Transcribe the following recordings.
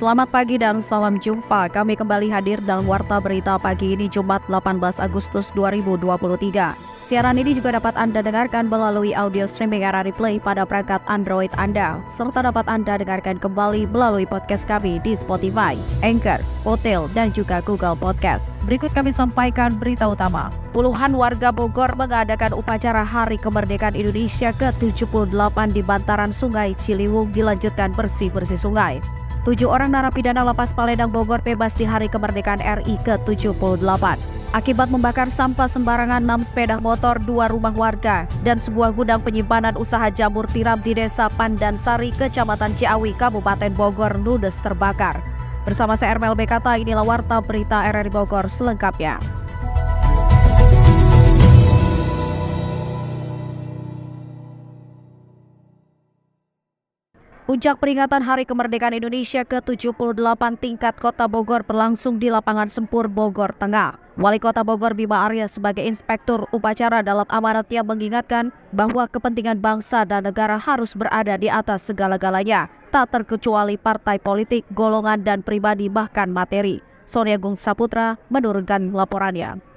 Selamat pagi dan salam jumpa. Kami kembali hadir dalam Warta Berita pagi ini Jumat 18 Agustus 2023. Siaran ini juga dapat Anda dengarkan melalui audio streaming RRI Play pada perangkat Android Anda, serta dapat Anda dengarkan kembali melalui podcast kami di Spotify, Anchor, Hotel, dan juga Google Podcast. Berikut kami sampaikan berita utama. Puluhan warga Bogor mengadakan upacara Hari Kemerdekaan Indonesia ke-78 di bantaran Sungai Ciliwung dilanjutkan bersih-bersih sungai. Tujuh orang narapidana lapas Paledang Bogor bebas di Hari Kemerdekaan RI ke-78. Akibat membakar sampah sembarangan 6 sepeda motor, dua rumah warga, dan sebuah gudang penyimpanan usaha jamur tiram di Desa Pandansari, Kecamatan Ciawi, Kabupaten Bogor, ludes terbakar. Bersama saya Ermel Bekata, inilah Warta Berita RRI Bogor selengkapnya. Puncak peringatan Hari Kemerdekaan Indonesia ke-78 tingkat Kota Bogor berlangsung di lapangan Sempur Bogor Tengah. Wali Kota Bogor Bima Arya sebagai inspektur upacara dalam amanatnya mengingatkan bahwa kepentingan bangsa dan negara harus berada di atas segala-galanya, tak terkecuali partai politik, golongan dan pribadi bahkan materi. Sonia Gung Saputra menurunkan laporannya.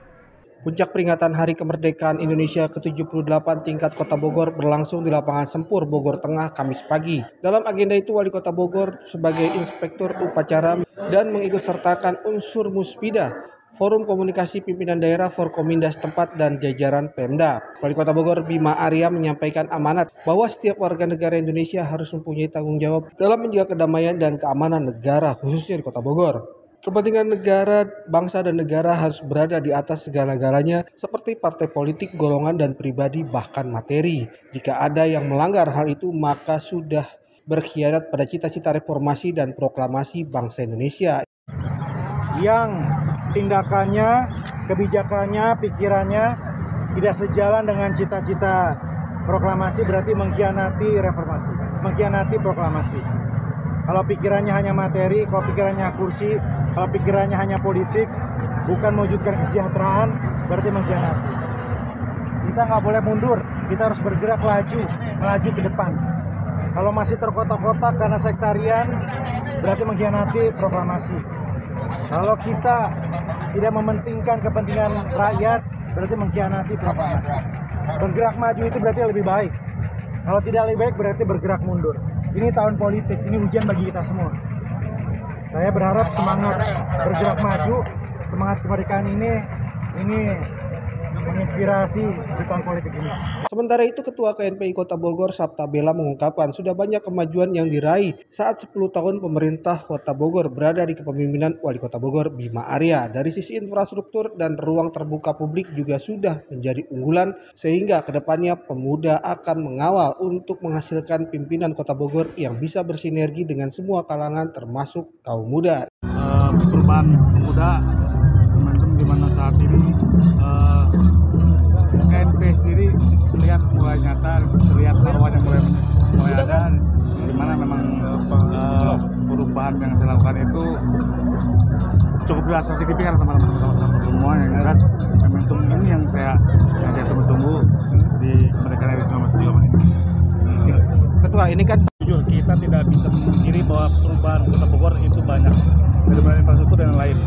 Puncak peringatan Hari Kemerdekaan Indonesia ke-78 tingkat Kota Bogor berlangsung di lapangan Sempur Bogor Tengah Kamis pagi. Dalam agenda itu Wali Kota Bogor sebagai inspektur upacara dan mengikutsertakan unsur Muspida, Forum Komunikasi Pimpinan Daerah Forkominda setempat dan jajaran Pemda. Wali Kota Bogor Bima Arya menyampaikan amanat bahwa setiap warga negara Indonesia harus mempunyai tanggung jawab dalam menjaga kedamaian dan keamanan negara khususnya di Kota Bogor. Kepentingan negara, bangsa, dan negara harus berada di atas segala-galanya seperti partai politik, golongan, dan pribadi, bahkan materi. Jika ada yang melanggar hal itu, maka sudah berkhianat pada cita-cita reformasi dan proklamasi bangsa Indonesia. Yang tindakannya, kebijakannya, pikirannya tidak sejalan dengan cita-cita proklamasi berarti mengkhianati reformasi, mengkhianati proklamasi. Kalau pikirannya hanya materi, kalau pikirannya kursi, kalau pikirannya hanya politik, bukan mewujudkan kesejahteraan, berarti mengkhianati. Kita nggak boleh mundur, kita harus bergerak laju, melaju ke depan. Kalau masih terkotak-kotak karena sektarian, berarti mengkhianati proklamasi. Kalau kita tidak mementingkan kepentingan rakyat, berarti mengkhianati proklamasi. Bergerak maju itu berarti lebih baik. Kalau tidak lebih baik berarti bergerak mundur. Ini tahun politik, ini ujian bagi kita semua. Saya berharap semangat bergerak maju, semangat kemerdekaan ini ini menginspirasi di tahun politik ini. Sementara itu Ketua KNPI Kota Bogor Sabta Bela mengungkapkan sudah banyak kemajuan yang diraih saat 10 tahun pemerintah Kota Bogor berada di kepemimpinan Wali Kota Bogor Bima Arya. Dari sisi infrastruktur dan ruang terbuka publik juga sudah menjadi unggulan sehingga ke depannya pemuda akan mengawal untuk menghasilkan pimpinan Kota Bogor yang bisa bersinergi dengan semua kalangan termasuk kaum muda. Uh, perubahan pemuda di mana saat ini uh, KNP sendiri terlihat mulai nyata, terlihat arwahnya mulai mulai ada, di mana memang uh, perubahan yang saya lakukan itu cukup dirasa signifikan teman-teman semua yang jelas momentum ini yang saya yang saya tunggu-tunggu di kemerdekaan RI 1978 ini. Ketua ini kan jujur kita tidak bisa memungkiri bahwa perubahan Kota Bogor itu banyak dari infrastruktur dan lain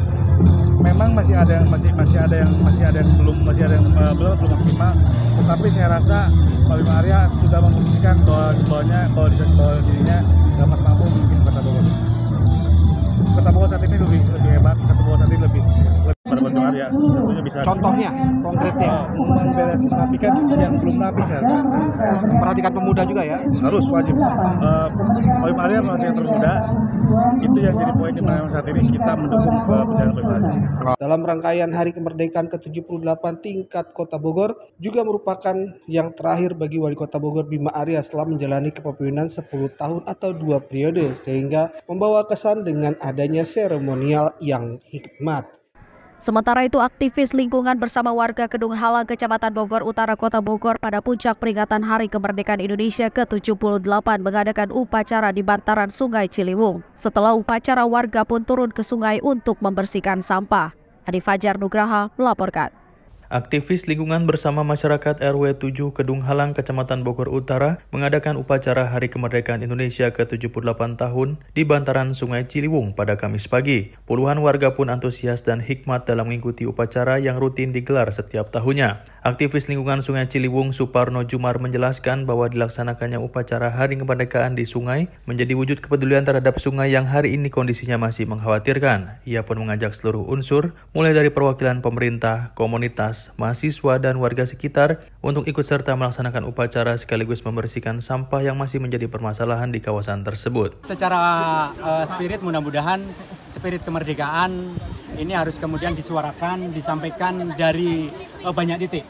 memang masih ada yang masih masih ada yang masih ada yang belum masih ada yang uh, belum belum maksimal tetapi saya rasa Pak Bima Arya sudah membuktikan bahwa bahwanya bahwa, bahwa dirinya dapat mampu memimpin Kota Bogor. Kota Bogor saat ini lebih lebih hebat, Kota Bogor saat ini lebih pada Bima Arya tentunya bisa. Contohnya, konkretnya. Memberes merapikan yang belum rapi saya. Memperhatikan pemuda juga ya. Harus wajib. Uh, Pak Bima Arya memperhatikan pemuda itu yang jadi poin di mana saat ini kita mendukung penjagaan prestasi. Dalam rangkaian Hari Kemerdekaan ke-78 tingkat Kota Bogor juga merupakan yang terakhir bagi Wali Kota Bogor Bima Arya setelah menjalani kepemimpinan 10 tahun atau dua periode sehingga membawa kesan dengan adanya seremonial yang hikmat. Sementara itu, aktivis lingkungan bersama warga Kedung Halang, Kecamatan Bogor Utara, Kota Bogor pada puncak peringatan Hari Kemerdekaan Indonesia ke-78 mengadakan upacara di bantaran Sungai Ciliwung. Setelah upacara, warga pun turun ke sungai untuk membersihkan sampah. Adi Fajar Nugraha melaporkan. Aktivis lingkungan bersama masyarakat RW 7 Kedung Halang, Kecamatan Bogor Utara mengadakan upacara Hari Kemerdekaan Indonesia ke-78 tahun di bantaran Sungai Ciliwung pada Kamis pagi. Puluhan warga pun antusias dan hikmat dalam mengikuti upacara yang rutin digelar setiap tahunnya. Aktivis lingkungan Sungai Ciliwung Suparno Jumar menjelaskan bahwa dilaksanakannya upacara Hari Kemerdekaan di sungai menjadi wujud kepedulian terhadap sungai yang hari ini kondisinya masih mengkhawatirkan. Ia pun mengajak seluruh unsur, mulai dari perwakilan pemerintah, komunitas, mahasiswa, dan warga sekitar untuk ikut serta melaksanakan upacara sekaligus membersihkan sampah yang masih menjadi permasalahan di kawasan tersebut. Secara uh, spirit mudah-mudahan spirit kemerdekaan ini harus kemudian disuarakan, disampaikan dari uh, banyak titik.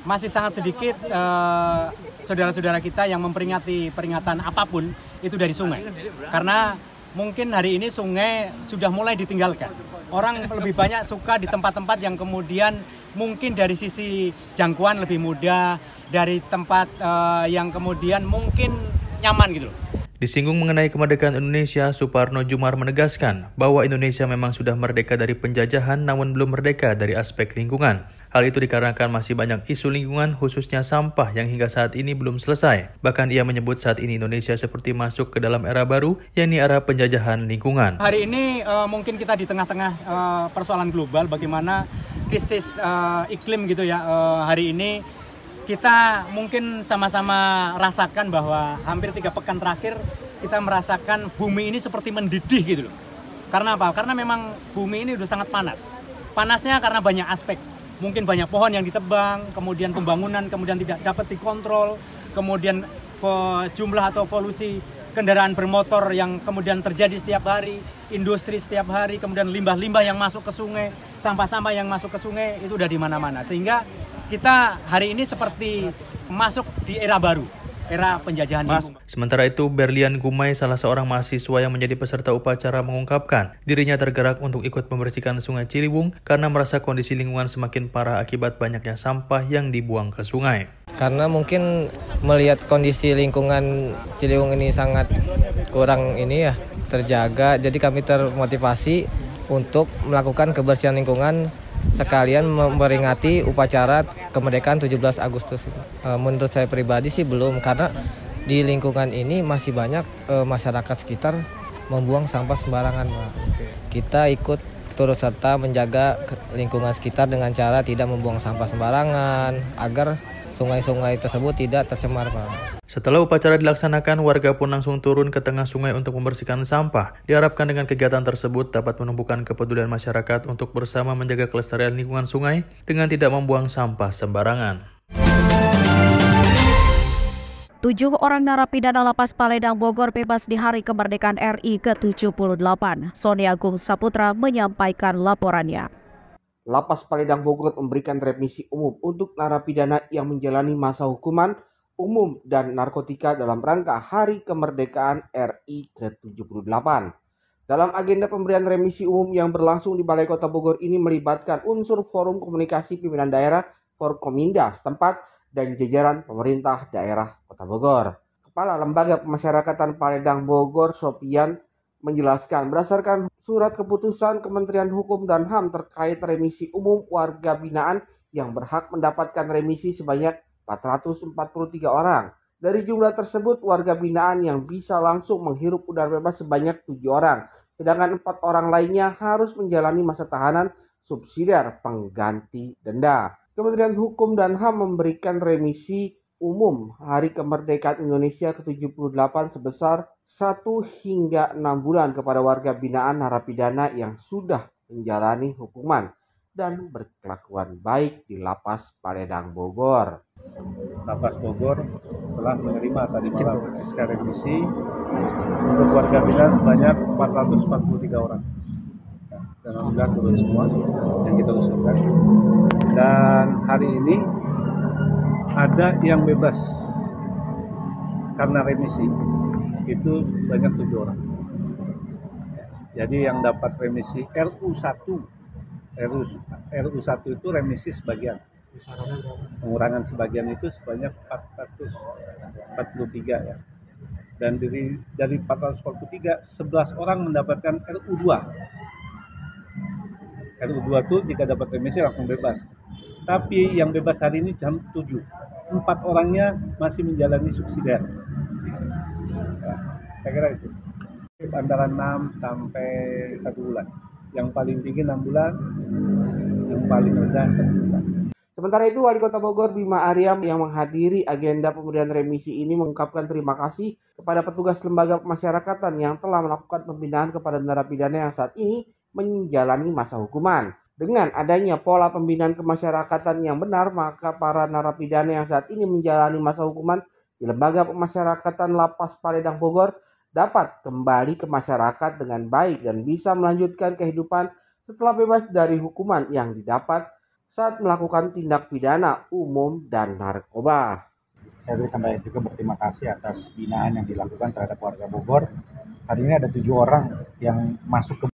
Masih sangat sedikit saudara saudara-saudara kita yang memperingati peringatan apa pun itu dari sungai. Karena mungkin hari ini sungai sudah mulai ditinggalkan. Orang lebih banyak suka di tempat-tempat yang kemudian mungkin dari sisi jangkauan lebih mudah, dari tempat uh, yang kemudian mungkin nyaman gitu loh. Disinggung mengenai kemerdekaan Indonesia, Suparno Jumar menegaskan bahwa Indonesia memang sudah merdeka dari penjajahan namun belum merdeka dari aspek lingkungan. Hal itu dikarenakan masih banyak isu lingkungan khususnya sampah yang hingga saat ini belum selesai. Bahkan ia menyebut saat ini Indonesia seperti masuk ke dalam era baru, yakni era penjajahan lingkungan. Hari ini uh, mungkin kita di tengah-tengah uh, persoalan global bagaimana krisis uh, iklim gitu ya uh, hari ini kita mungkin sama-sama rasakan bahwa hampir tiga pekan terakhir kita merasakan bumi ini seperti mendidih gitu loh. Karena apa? Karena memang bumi ini udah sangat panas. Panasnya karena banyak aspek mungkin banyak pohon yang ditebang, kemudian pembangunan kemudian tidak dapat dikontrol, kemudian jumlah atau polusi kendaraan bermotor yang kemudian terjadi setiap hari, industri setiap hari, kemudian limbah-limbah yang masuk ke sungai, sampah-sampah yang masuk ke sungai itu udah di mana-mana. Sehingga kita hari ini seperti masuk di era baru era penjajahan lingkungan. Sementara itu, Berlian Gumai, salah seorang mahasiswa yang menjadi peserta upacara mengungkapkan dirinya tergerak untuk ikut membersihkan sungai Ciliwung karena merasa kondisi lingkungan semakin parah akibat banyaknya sampah yang dibuang ke sungai. Karena mungkin melihat kondisi lingkungan Ciliwung ini sangat kurang ini ya terjaga, jadi kami termotivasi untuk melakukan kebersihan lingkungan sekalian memperingati upacara kemerdekaan 17 Agustus itu. E, menurut saya pribadi sih belum karena di lingkungan ini masih banyak e, masyarakat sekitar membuang sampah sembarangan. Kita ikut turut serta menjaga lingkungan sekitar dengan cara tidak membuang sampah sembarangan agar sungai-sungai tersebut tidak tercemar Pak. Setelah upacara dilaksanakan, warga pun langsung turun ke tengah sungai untuk membersihkan sampah. Diharapkan dengan kegiatan tersebut dapat menumbuhkan kepedulian masyarakat untuk bersama menjaga kelestarian lingkungan sungai dengan tidak membuang sampah sembarangan. Tujuh orang narapidana lapas Paledang Bogor bebas di Hari Kemerdekaan RI ke-78. Sony Agung Saputra menyampaikan laporannya. Lapas Paledang Bogor memberikan remisi umum untuk narapidana yang menjalani masa hukuman umum dan narkotika dalam rangka Hari Kemerdekaan RI ke-78. Dalam agenda pemberian remisi umum yang berlangsung di Balai Kota Bogor ini melibatkan unsur Forum Komunikasi Pimpinan Daerah Forkominda setempat dan jajaran pemerintah daerah Kota Bogor. Kepala Lembaga Pemasyarakatan Paledang Bogor, Sopian, menjelaskan berdasarkan surat keputusan Kementerian Hukum dan HAM terkait remisi umum warga binaan yang berhak mendapatkan remisi sebanyak 443 orang. Dari jumlah tersebut, warga binaan yang bisa langsung menghirup udara bebas sebanyak 7 orang, sedangkan empat orang lainnya harus menjalani masa tahanan subsidiar pengganti denda. Kementerian Hukum dan HAM memberikan remisi umum Hari Kemerdekaan Indonesia ke-78 sebesar 1 hingga 6 bulan kepada warga binaan narapidana yang sudah menjalani hukuman dan berkelakuan baik di Lapas Paledang Bogor. Lapas Bogor telah menerima tadi malam SK remisi untuk warga binaan sebanyak 443 orang. Dan alhamdulillah turun semua yang kita usulkan. Dan hari ini ada yang bebas karena remisi itu banyak tujuh orang. Jadi yang dapat remisi RU 1 RU RU 1 itu remisi sebagian. Pengurangan sebagian itu sebanyak 443 ya. Dan dari dari 443 11 orang mendapatkan RU 2. RU 2 itu jika dapat remisi langsung bebas. Tapi yang bebas hari ini jam 7. Empat orangnya masih menjalani subsidiar. Ya, saya kira itu antara 6 sampai 1 bulan. Yang paling tinggi 6 bulan, yang paling rendah 1 bulan. Sementara itu, Wali Kota Bogor Bima Aryam yang menghadiri agenda pemberian remisi ini mengungkapkan terima kasih kepada petugas lembaga pemasyarakatan yang telah melakukan pembinaan kepada narapidana yang saat ini menjalani masa hukuman. Dengan adanya pola pembinaan kemasyarakatan yang benar, maka para narapidana yang saat ini menjalani masa hukuman di lembaga pemasyarakatan Lapas Paledang Bogor dapat kembali ke masyarakat dengan baik dan bisa melanjutkan kehidupan setelah bebas dari hukuman yang didapat saat melakukan tindak pidana umum dan narkoba. Saya sampai juga berterima kasih atas binaan yang dilakukan terhadap warga Bogor. Hari ini ada tujuh orang yang masuk ke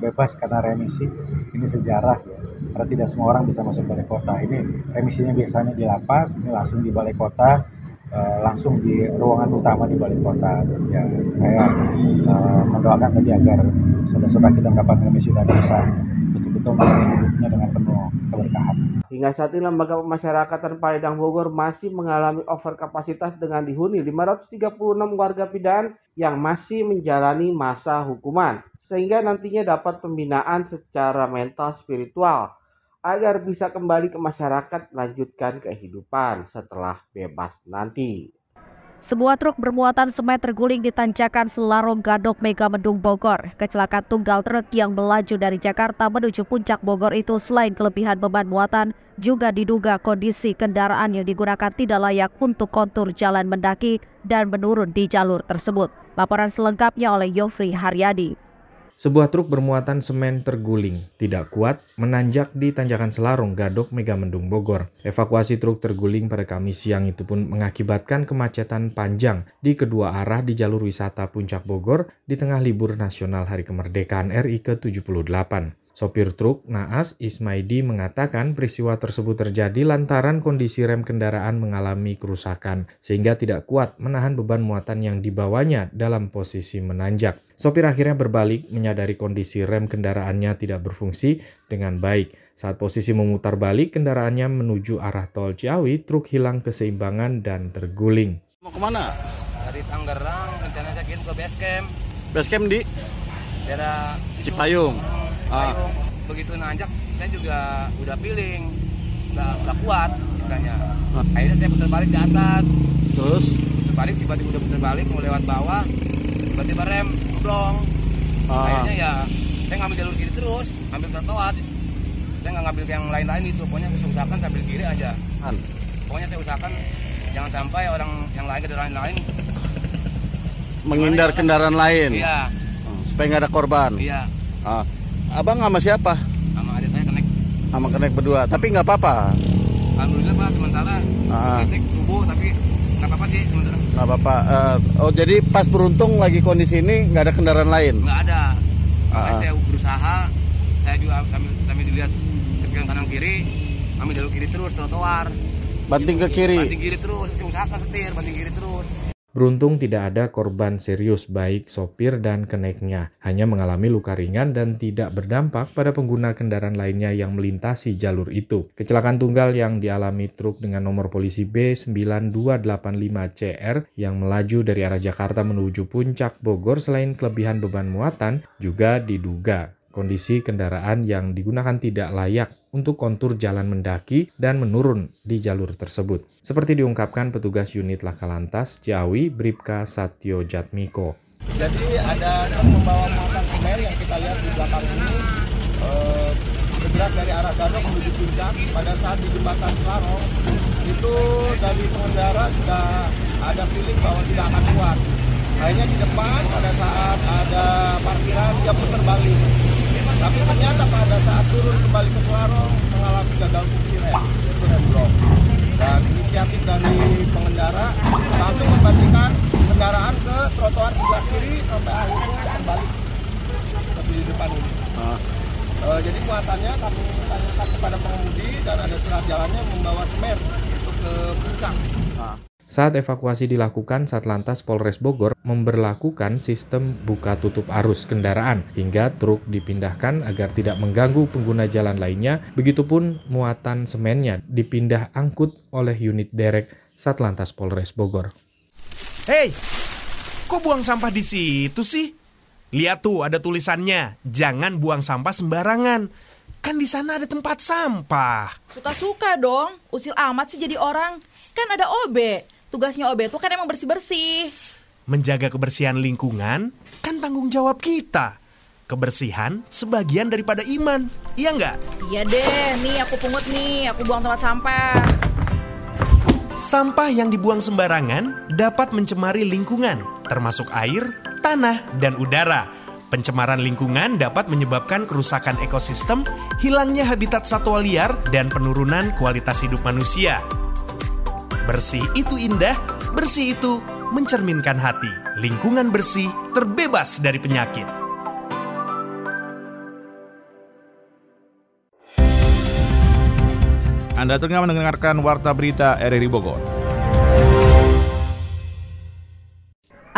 bebas karena remisi. Ini sejarah ya. Karena tidak semua orang bisa masuk balai kota. Ini remisinya biasanya di lapas, ini langsung di balai kota, uh, langsung di ruangan utama di balai kota. Ya, saya uh, mendoakan tadi agar saudara-saudara kita mendapat remisi dan bisa betul-betul menjalani hidupnya dengan penuh keberkahan. Hingga saat ini lembaga pemasyarakatan Paledang Bogor masih mengalami overkapasitas dengan dihuni 536 warga pidana yang masih menjalani masa hukuman sehingga nantinya dapat pembinaan secara mental spiritual agar bisa kembali ke masyarakat melanjutkan kehidupan setelah bebas nanti. Sebuah truk bermuatan semen terguling di tanjakan Selarong Gadok Mega Mendung Bogor. Kecelakaan tunggal truk yang melaju dari Jakarta menuju puncak Bogor itu selain kelebihan beban muatan, juga diduga kondisi kendaraan yang digunakan tidak layak untuk kontur jalan mendaki dan menurun di jalur tersebut. Laporan selengkapnya oleh Yofri Haryadi. Sebuah truk bermuatan semen terguling, tidak kuat, menanjak di tanjakan Selarong, Gadok, Megamendung, Bogor. Evakuasi truk terguling pada Kamis siang itu pun mengakibatkan kemacetan panjang di kedua arah di jalur wisata Puncak Bogor di tengah libur nasional Hari Kemerdekaan RI ke-78. Sopir truk Naas Ismaidi mengatakan peristiwa tersebut terjadi lantaran kondisi rem kendaraan mengalami kerusakan sehingga tidak kuat menahan beban muatan yang dibawanya dalam posisi menanjak. Sopir akhirnya berbalik menyadari kondisi rem kendaraannya tidak berfungsi dengan baik. Saat posisi memutar balik kendaraannya menuju arah tol Ciawi, truk hilang keseimbangan dan terguling. Mau ke mana? Dari Tangerang, rencananya kita ke base camp. Base camp di? Daerah Cipayung ah. begitu nanjak saya juga udah feeling nggak nggak kuat misalnya. Ah. akhirnya saya putar balik di atas. Terus? Putar balik tiba-tiba udah putar balik mau lewat bawah tiba-tiba rem blong. Ah. akhirnya ya saya ngambil jalur kiri terus ambil trotoar. Saya nggak ngambil yang lain-lain itu pokoknya saya usahakan sambil kiri aja. An. pokoknya saya usahakan jangan sampai orang yang lain kendaraan lain. Menghindar kendaraan lain? Iya. Supaya nggak ada korban? Iya. Ah. Abang sama siapa? Sama adik saya kenek. Sama kenek berdua, tapi nggak apa-apa. Alhamdulillah pak, sementara ah. tubuh tapi nggak apa-apa sih sementara. Nggak apa-apa. Uh, oh jadi pas beruntung lagi kondisi ini nggak ada kendaraan lain? Nggak ada. Ah. Saya berusaha, saya juga sambil, sambil dilihat sekian kanan kiri, ambil jalur kiri terus trotoar. Banting ke kiri? Banting kiri terus, saya usahakan setir, banting kiri terus. Beruntung tidak ada korban serius baik sopir dan keneknya, hanya mengalami luka ringan dan tidak berdampak pada pengguna kendaraan lainnya yang melintasi jalur itu. Kecelakaan tunggal yang dialami truk dengan nomor polisi B9285CR yang melaju dari arah Jakarta menuju puncak Bogor selain kelebihan beban muatan juga diduga Kondisi kendaraan yang digunakan tidak layak untuk kontur jalan mendaki dan menurun di jalur tersebut. Seperti diungkapkan petugas unit Laka Lantas Ciawi Bripka Satyo Jatmiko. Jadi ada membawa muatan semen yang kita lihat di belakang ini eh, bergerak dari arah Gadok menuju puncak pada saat di jembatan Selarong itu dari pengendara sudah ada feeling bahwa tidak akan kuat. Akhirnya di depan pada saat ada parkiran dia putar balik tapi ternyata pada saat turun kembali ke Selarong mengalami gagal fungsi rem, itu rem blok. Dan inisiatif dari pengendara langsung membalikkan kendaraan ke trotoar sebelah kiri sampai akhirnya kembali di depan ini. Uh, jadi muatannya kami tanyakan kepada pengemudi dan ada surat jalannya membawa semer untuk ke puncak. Nah. Saat evakuasi dilakukan, Satlantas Polres Bogor memberlakukan sistem buka tutup arus kendaraan hingga truk dipindahkan agar tidak mengganggu pengguna jalan lainnya. Begitupun muatan semennya dipindah angkut oleh unit derek Satlantas Polres Bogor. Hei, kok buang sampah di situ sih? Lihat tuh ada tulisannya, jangan buang sampah sembarangan. Kan di sana ada tempat sampah. Suka-suka dong, usil amat sih jadi orang. Kan ada OB, Tugasnya OB itu kan emang bersih-bersih. Menjaga kebersihan lingkungan kan tanggung jawab kita. Kebersihan sebagian daripada iman, iya nggak? Iya deh, nih aku pungut nih, aku buang tempat sampah. Sampah yang dibuang sembarangan dapat mencemari lingkungan, termasuk air, tanah, dan udara. Pencemaran lingkungan dapat menyebabkan kerusakan ekosistem, hilangnya habitat satwa liar, dan penurunan kualitas hidup manusia. Bersih itu indah, bersih itu mencerminkan hati. Lingkungan bersih terbebas dari penyakit. Anda tengah mendengarkan Warta Berita RRI Bogor.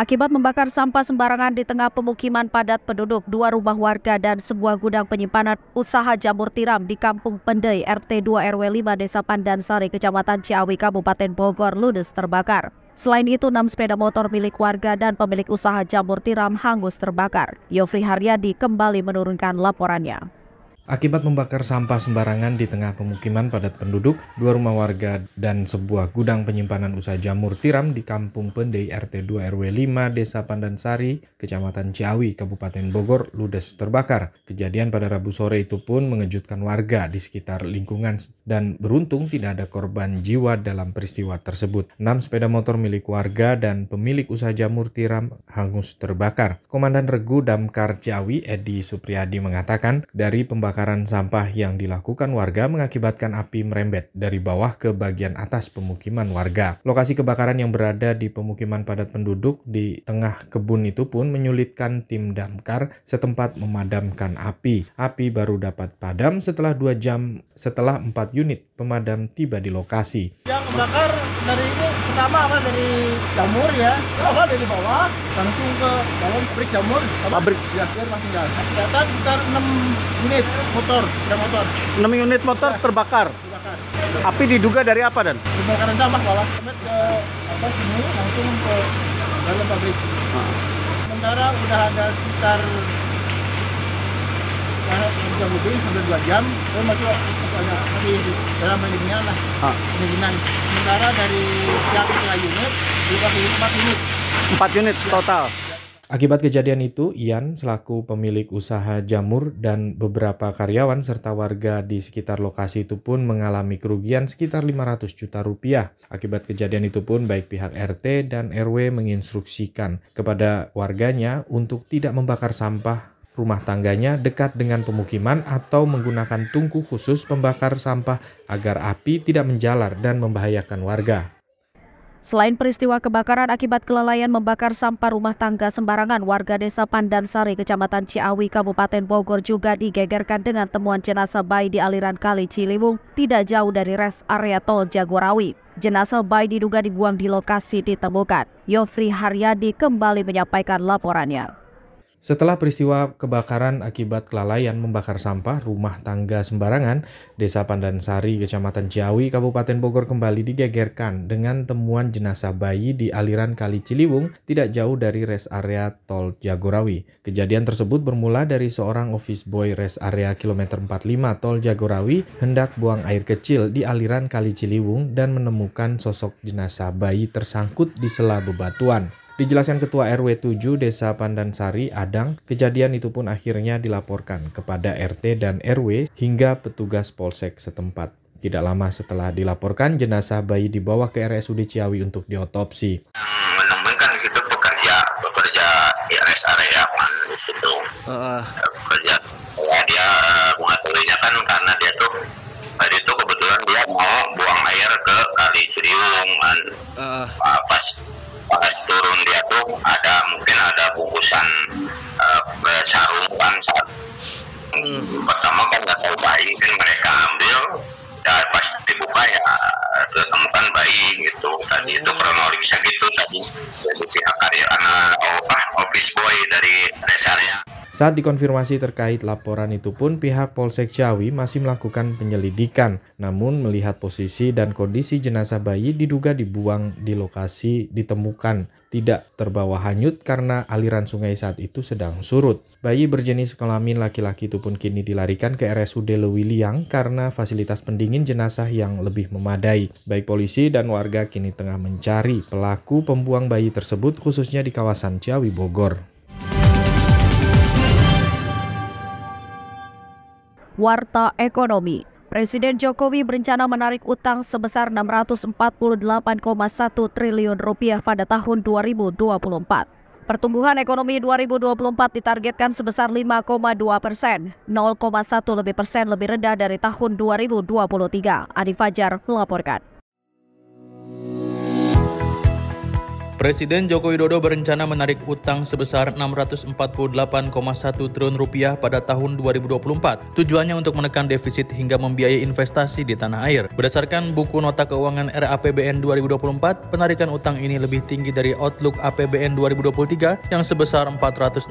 Akibat membakar sampah sembarangan di tengah pemukiman padat penduduk, dua rumah warga dan sebuah gudang penyimpanan usaha jamur tiram di Kampung Pendai RT 2 RW 5 Desa Pandansari, Kecamatan Ciawi, Kabupaten Bogor, ludes terbakar. Selain itu, enam sepeda motor milik warga dan pemilik usaha jamur tiram hangus terbakar. Yofri Haryadi kembali menurunkan laporannya. Akibat membakar sampah sembarangan di tengah pemukiman padat penduduk, dua rumah warga dan sebuah gudang penyimpanan usaha jamur tiram di Kampung Pendei RT 2 RW 5 Desa Pandansari, Kecamatan Ciawi, Kabupaten Bogor, ludes terbakar. Kejadian pada Rabu sore itu pun mengejutkan warga di sekitar lingkungan dan beruntung tidak ada korban jiwa dalam peristiwa tersebut. Enam sepeda motor milik warga dan pemilik usaha jamur tiram hangus terbakar. Komandan Regu Damkar Ciawi, Edi Supriyadi mengatakan dari pembakaran pembakaran sampah yang dilakukan warga mengakibatkan api merembet dari bawah ke bagian atas pemukiman warga. Lokasi kebakaran yang berada di pemukiman padat penduduk di tengah kebun itu pun menyulitkan tim damkar setempat memadamkan api. Api baru dapat padam setelah dua jam setelah empat unit pemadam tiba di lokasi. Yang kebakar dari ini pertama apa dari jamur ya, apa dari bawah langsung ke dalam pabrik jamur. Pabrik ya, biar masih jalan. Data sekitar 6 unit motor, ada motor. 6 unit motor ya. terbakar. Terbakar. Api diduga dari apa dan? Kebakaran sampah bawah. Kemet ke apa sini langsung ke dalam pabrik. Ah. Sementara udah ada sekitar jam lebih hampir dua jam saya masih ada masih dalam pendinginan lah ah. pendinginan sementara dari pihak unit juga empat unit empat unit total Akibat kejadian itu, Ian selaku pemilik usaha jamur dan beberapa karyawan serta warga di sekitar lokasi itu pun mengalami kerugian sekitar 500 juta rupiah. Akibat kejadian itu pun baik pihak RT dan RW menginstruksikan kepada warganya untuk tidak membakar sampah rumah tangganya dekat dengan pemukiman atau menggunakan tungku khusus pembakar sampah agar api tidak menjalar dan membahayakan warga. Selain peristiwa kebakaran akibat kelalaian membakar sampah rumah tangga sembarangan, warga desa Pandansari, Kecamatan Ciawi, Kabupaten Bogor juga digegerkan dengan temuan jenazah bayi di aliran kali Ciliwung tidak jauh dari res area tol Jagorawi. Jenazah bayi diduga dibuang di lokasi ditemukan. Yofri Haryadi kembali menyampaikan laporannya. Setelah peristiwa kebakaran akibat kelalaian membakar sampah rumah tangga sembarangan, Desa Pandansari, Kecamatan Ciawi, Kabupaten Bogor kembali digegerkan dengan temuan jenazah bayi di aliran Kali Ciliwung tidak jauh dari res area Tol Jagorawi. Kejadian tersebut bermula dari seorang office boy res area kilometer 45 Tol Jagorawi hendak buang air kecil di aliran Kali Ciliwung dan menemukan sosok jenazah bayi tersangkut di sela bebatuan. Dijelaskan Ketua RW 7 Desa Pandansari, Adang, kejadian itu pun akhirnya dilaporkan kepada RT dan RW hingga petugas polsek setempat. Tidak lama setelah dilaporkan, jenazah bayi dibawa ke RSUD Ciawi untuk diotopsi. Menemukan di situ bekerja, bekerja di rest area kan di situ. Uh. Bekerja. Ya, dia mengetahuinya kan karena dia tuh tadi itu kebetulan dia mau buang air ke Kali Ciliwung kan. Uh. Pas pas turun dia tuh ada mungkin ada bungkusan eh, uh, sarung kan saat hmm. pertama kan nggak tahu bayi kan mereka ambil ya pas dibuka ya ketemukan bayi gitu. Tadi itu hmm. kronologisnya gitu tadi. Dari pihak karyawan uh, office boy dari rest area saat dikonfirmasi terkait laporan itu pun pihak Polsek Ciawi masih melakukan penyelidikan. Namun melihat posisi dan kondisi jenazah bayi diduga dibuang di lokasi ditemukan tidak terbawa hanyut karena aliran sungai saat itu sedang surut. Bayi berjenis kelamin laki-laki itu pun kini dilarikan ke RSUD Lewiliang karena fasilitas pendingin jenazah yang lebih memadai. Baik polisi dan warga kini tengah mencari pelaku pembuang bayi tersebut khususnya di kawasan Ciawi Bogor. Warta Ekonomi Presiden Jokowi berencana menarik utang sebesar 648,1 triliun rupiah pada tahun 2024. Pertumbuhan ekonomi 2024 ditargetkan sebesar 5,2 persen, 0,1 lebih persen lebih rendah dari tahun 2023. Adi Fajar melaporkan. Presiden Joko Widodo berencana menarik utang sebesar 648,1 triliun rupiah pada tahun 2024. Tujuannya untuk menekan defisit hingga membiayai investasi di tanah air. Berdasarkan buku nota keuangan RAPBN 2024, penarikan utang ini lebih tinggi dari outlook APBN 2023 yang sebesar 406,4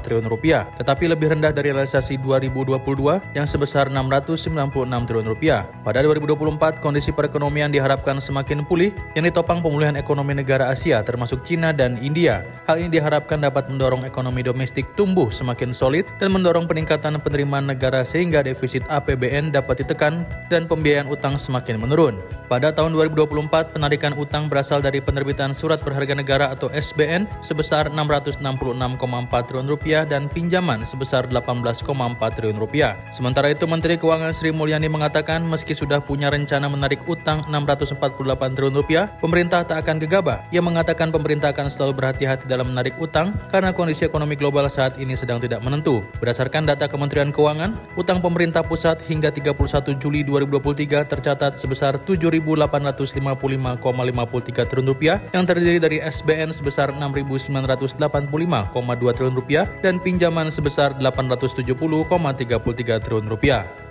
triliun rupiah, tetapi lebih rendah dari realisasi 2022 yang sebesar 696 triliun rupiah. Pada 2024, kondisi perekonomian diharapkan semakin pulih yang ditopang pemulihan ekonomi negara Asia Asia termasuk Cina dan India. Hal ini diharapkan dapat mendorong ekonomi domestik tumbuh semakin solid dan mendorong peningkatan penerimaan negara sehingga defisit APBN dapat ditekan dan pembiayaan utang semakin menurun. Pada tahun 2024, penarikan utang berasal dari penerbitan surat berharga negara atau SBN sebesar 666,4 triliun rupiah dan pinjaman sebesar 18,4 triliun rupiah. Sementara itu, Menteri Keuangan Sri Mulyani mengatakan meski sudah punya rencana menarik utang 648 triliun rupiah, pemerintah tak akan gegabah. Ia mengatakan pemerintah akan selalu berhati-hati dalam menarik utang karena kondisi ekonomi global saat ini sedang tidak menentu. Berdasarkan data Kementerian Keuangan, utang pemerintah pusat hingga 31 Juli 2023 tercatat sebesar 7.855,53 triliun rupiah yang terdiri dari SBN sebesar 6.985,2 triliun rupiah dan pinjaman sebesar 870,33 triliun rupiah.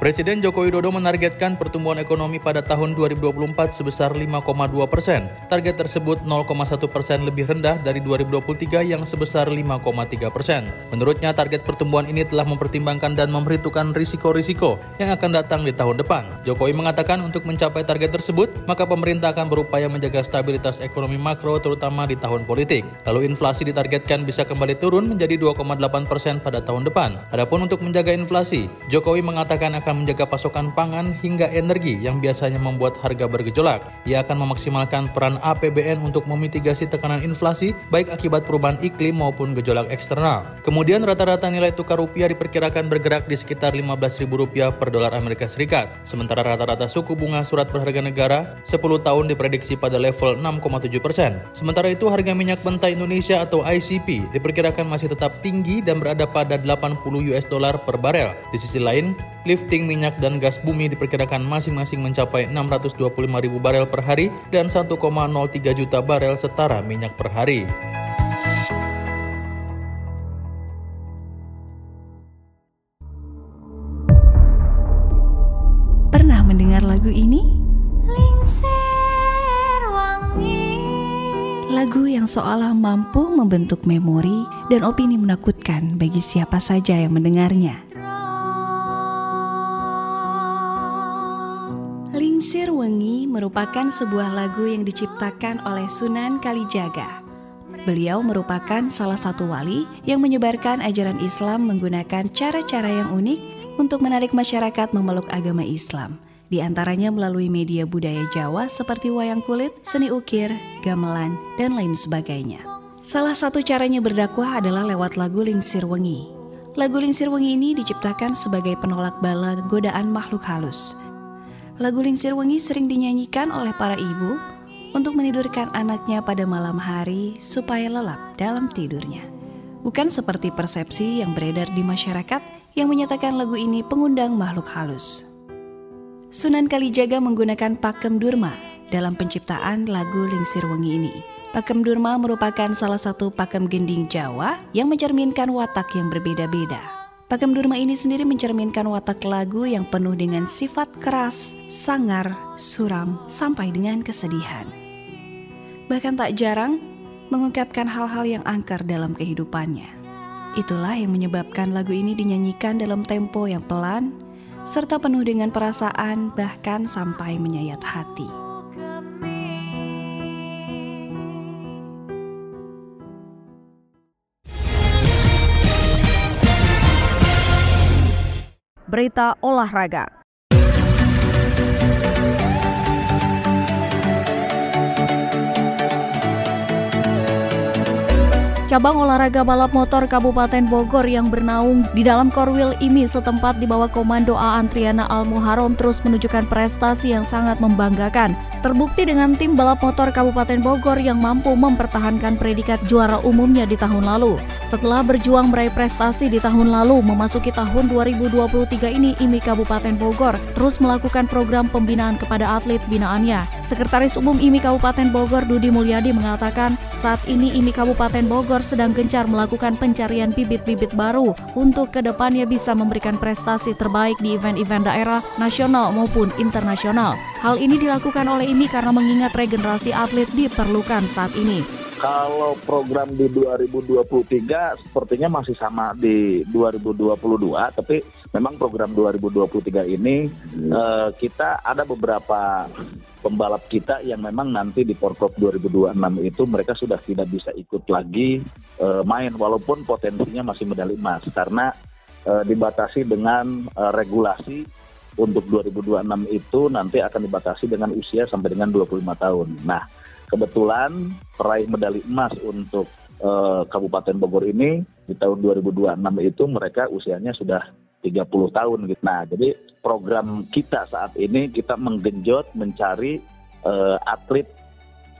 Presiden Joko Widodo menargetkan pertumbuhan ekonomi pada tahun 2024 sebesar 5,2 persen. Target tersebut 0,1 persen lebih rendah dari 2023 yang sebesar 5,3 persen. Menurutnya target pertumbuhan ini telah mempertimbangkan dan memperhitungkan risiko-risiko yang akan datang di tahun depan. Jokowi mengatakan untuk mencapai target tersebut, maka pemerintah akan berupaya menjaga stabilitas ekonomi makro terutama di tahun politik. Lalu inflasi ditargetkan bisa kembali turun menjadi 2,8 persen pada tahun depan. Adapun untuk menjaga inflasi, Jokowi mengatakan akan akan menjaga pasokan pangan hingga energi yang biasanya membuat harga bergejolak. Ia akan memaksimalkan peran APBN untuk memitigasi tekanan inflasi baik akibat perubahan iklim maupun gejolak eksternal. Kemudian rata-rata nilai tukar rupiah diperkirakan bergerak di sekitar Rp15.000 per dolar Amerika Serikat. Sementara rata-rata suku bunga surat berharga negara 10 tahun diprediksi pada level 6,7 persen. Sementara itu harga minyak mentah Indonesia atau ICP diperkirakan masih tetap tinggi dan berada pada 80 US dollar per barel. Di sisi lain, lifting minyak dan gas bumi diperkirakan masing-masing mencapai 625 ribu barel per hari dan 1,03 juta barel setara minyak per hari. Pernah mendengar lagu ini? Lagu yang seolah mampu membentuk memori dan opini menakutkan bagi siapa saja yang mendengarnya. Wengi merupakan sebuah lagu yang diciptakan oleh Sunan Kalijaga. Beliau merupakan salah satu wali yang menyebarkan ajaran Islam menggunakan cara-cara yang unik untuk menarik masyarakat memeluk agama Islam, di antaranya melalui media budaya Jawa seperti wayang kulit, seni ukir, gamelan, dan lain sebagainya. Salah satu caranya berdakwah adalah lewat lagu Lingsir Wengi. Lagu Lingsir Wengi ini diciptakan sebagai penolak bala godaan makhluk halus. Lagu Lingsir Wengi sering dinyanyikan oleh para ibu untuk menidurkan anaknya pada malam hari supaya lelap dalam tidurnya. Bukan seperti persepsi yang beredar di masyarakat yang menyatakan lagu ini pengundang makhluk halus. Sunan Kalijaga menggunakan pakem durma dalam penciptaan lagu Lingsir Wengi ini. Pakem durma merupakan salah satu pakem gending Jawa yang mencerminkan watak yang berbeda-beda. Pakem Durma ini sendiri mencerminkan watak lagu yang penuh dengan sifat keras, sangar, suram, sampai dengan kesedihan. Bahkan tak jarang, mengungkapkan hal-hal yang angker dalam kehidupannya. Itulah yang menyebabkan lagu ini dinyanyikan dalam tempo yang pelan, serta penuh dengan perasaan, bahkan sampai menyayat hati. Berita olahraga. Cabang olahraga balap motor Kabupaten Bogor yang bernaung di dalam Korwil IMI setempat di bawah komando A Antriana Al Muharom terus menunjukkan prestasi yang sangat membanggakan. Terbukti dengan tim balap motor Kabupaten Bogor yang mampu mempertahankan predikat juara umumnya di tahun lalu. Setelah berjuang meraih prestasi di tahun lalu, memasuki tahun 2023 ini IMI Kabupaten Bogor terus melakukan program pembinaan kepada atlet binaannya. Sekretaris Umum IMI Kabupaten Bogor Dudi Mulyadi mengatakan, saat ini IMI Kabupaten Bogor sedang gencar melakukan pencarian bibit-bibit baru untuk ke depannya bisa memberikan prestasi terbaik di event-event daerah, nasional maupun internasional. Hal ini dilakukan oleh IMI karena mengingat regenerasi atlet diperlukan saat ini. Kalau program di 2023 sepertinya masih sama di 2022, tapi memang program 2023 ini hmm. uh, kita ada beberapa pembalap kita yang memang nanti di Porprov 2026 itu mereka sudah tidak bisa ikut lagi uh, main walaupun potensinya masih medali emas karena uh, dibatasi dengan uh, regulasi untuk 2026 itu nanti akan dibatasi dengan usia sampai dengan 25 tahun. Nah, kebetulan peraih medali emas untuk uh, Kabupaten Bogor ini di tahun 2026 itu mereka usianya sudah 30 tahun gitu. Nah, jadi program kita saat ini kita menggenjot mencari uh, atlet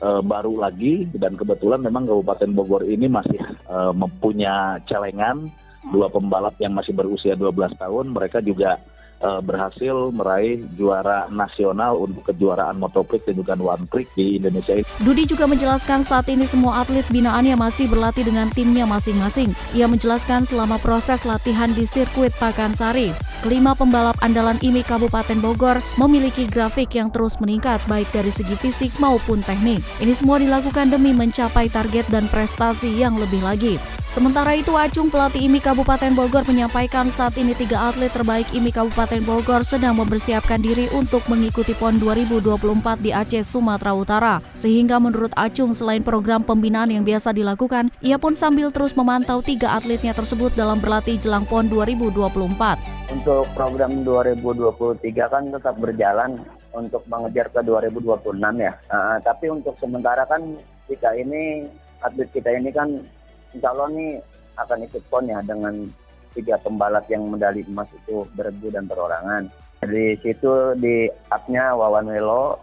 uh, baru lagi dan kebetulan memang Kabupaten Bogor ini masih uh, mempunyah celengan dua pembalap yang masih berusia 12 tahun mereka juga uh, berhasil meraih juara nasional untuk kejuaraan motocross dan juga one trick di Indonesia ini. Dudi juga menjelaskan saat ini semua atlet binaannya masih berlatih dengan timnya masing-masing. Ia menjelaskan selama proses latihan di sirkuit Pakansari, kelima pembalap andalan IMI Kabupaten Bogor memiliki grafik yang terus meningkat baik dari segi fisik maupun teknik. Ini semua dilakukan demi mencapai target dan prestasi yang lebih lagi. Sementara itu, Acung pelatih IMI Kabupaten Bogor menyampaikan saat ini tiga atlet terbaik IMI Kabupaten Bogor sedang mempersiapkan diri untuk mengikuti PON 2024 di Aceh, Sumatera Utara. Sehingga menurut Acung, selain program pembinaan yang biasa dilakukan, ia pun sambil terus memantau tiga atletnya tersebut dalam berlatih jelang PON 2024. Untuk program 2023 kan tetap berjalan untuk mengejar ke 2026 ya. Uh, tapi untuk sementara kan kita ini atlet kita ini kan insya Allah nih akan ikut pon ya dengan tiga pembalap yang medali emas itu bergu dan perorangan. Di situ di upnya Wawan Welo,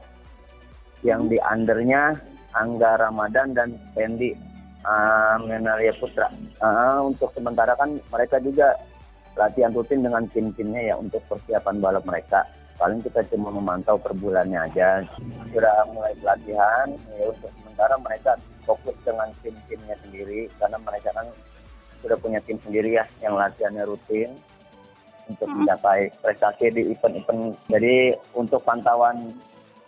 yang di undernya Angga Ramadan dan Pendi uh, Putra. Uh, untuk sementara kan mereka juga latihan rutin dengan tim-timnya ya untuk persiapan balap mereka. Paling kita cuma memantau per bulannya aja. Sudah mulai pelatihan, ya untuk sementara mereka fokus dengan tim-timnya sendiri karena mereka kan sudah punya tim sendiri ya yang latihannya rutin untuk mencapai prestasi di event-event. Jadi untuk pantauan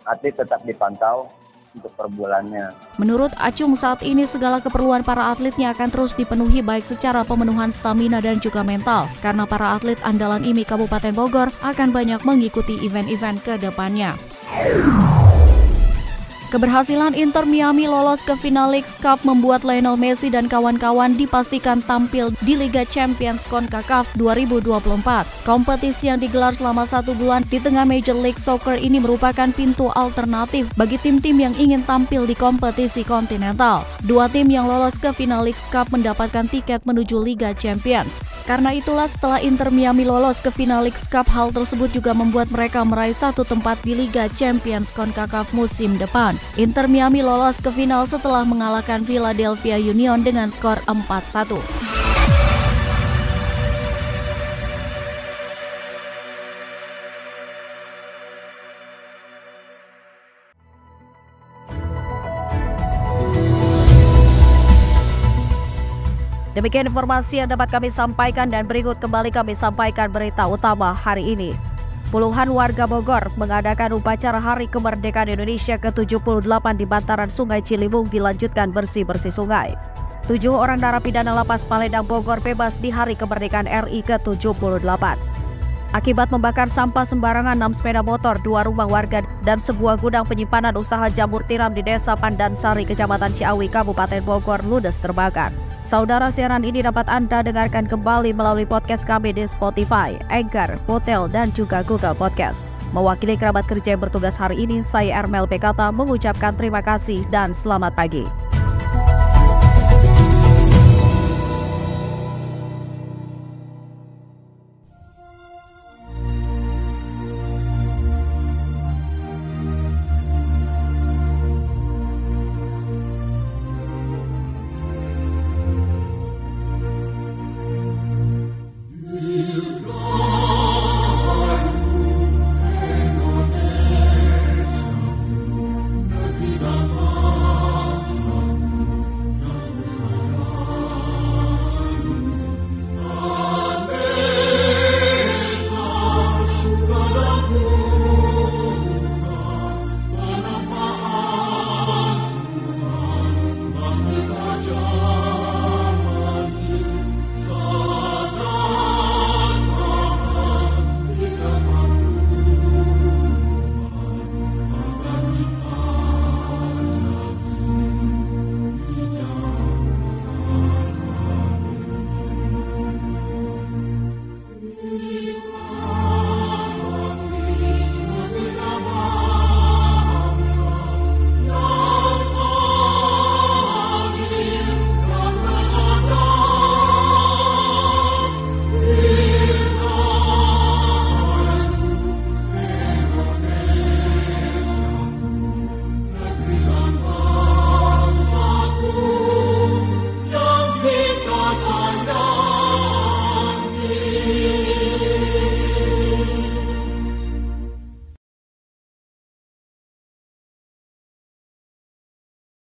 atlet tetap dipantau untuk per bulannya. Menurut Acung saat ini segala keperluan para atletnya akan terus dipenuhi baik secara pemenuhan stamina dan juga mental karena para atlet andalan IMI Kabupaten Bogor akan banyak mengikuti event-event ke depannya. Keberhasilan Inter Miami lolos ke final League Cup membuat Lionel Messi dan kawan-kawan dipastikan tampil di Liga Champions CONCACAF 2024. Kompetisi yang digelar selama satu bulan di tengah Major League Soccer ini merupakan pintu alternatif bagi tim-tim yang ingin tampil di kompetisi kontinental. Dua tim yang lolos ke final League Cup mendapatkan tiket menuju Liga Champions. Karena itulah setelah Inter Miami lolos ke final League Cup, hal tersebut juga membuat mereka meraih satu tempat di Liga Champions CONCACAF musim depan. Inter Miami lolos ke final setelah mengalahkan Philadelphia Union dengan skor 4-1. Demikian informasi yang dapat kami sampaikan dan berikut kembali kami sampaikan berita utama hari ini. Puluhan warga Bogor mengadakan upacara Hari Kemerdekaan Indonesia ke-78 di bantaran Sungai Ciliwung dilanjutkan bersih-bersih sungai. Tujuh orang narapidana lapas Palembang Bogor bebas di Hari Kemerdekaan RI ke-78 akibat membakar sampah sembarangan 6 sepeda motor, dua rumah warga, dan sebuah gudang penyimpanan usaha jamur tiram di Desa Pandansari, Kecamatan Ciawi, Kabupaten Bogor, ludes terbakar. Saudara siaran ini dapat Anda dengarkan kembali melalui podcast kami di Spotify, Anchor, Hotel, dan juga Google Podcast. Mewakili kerabat kerja yang bertugas hari ini, saya Ermel Bekata mengucapkan terima kasih dan selamat pagi.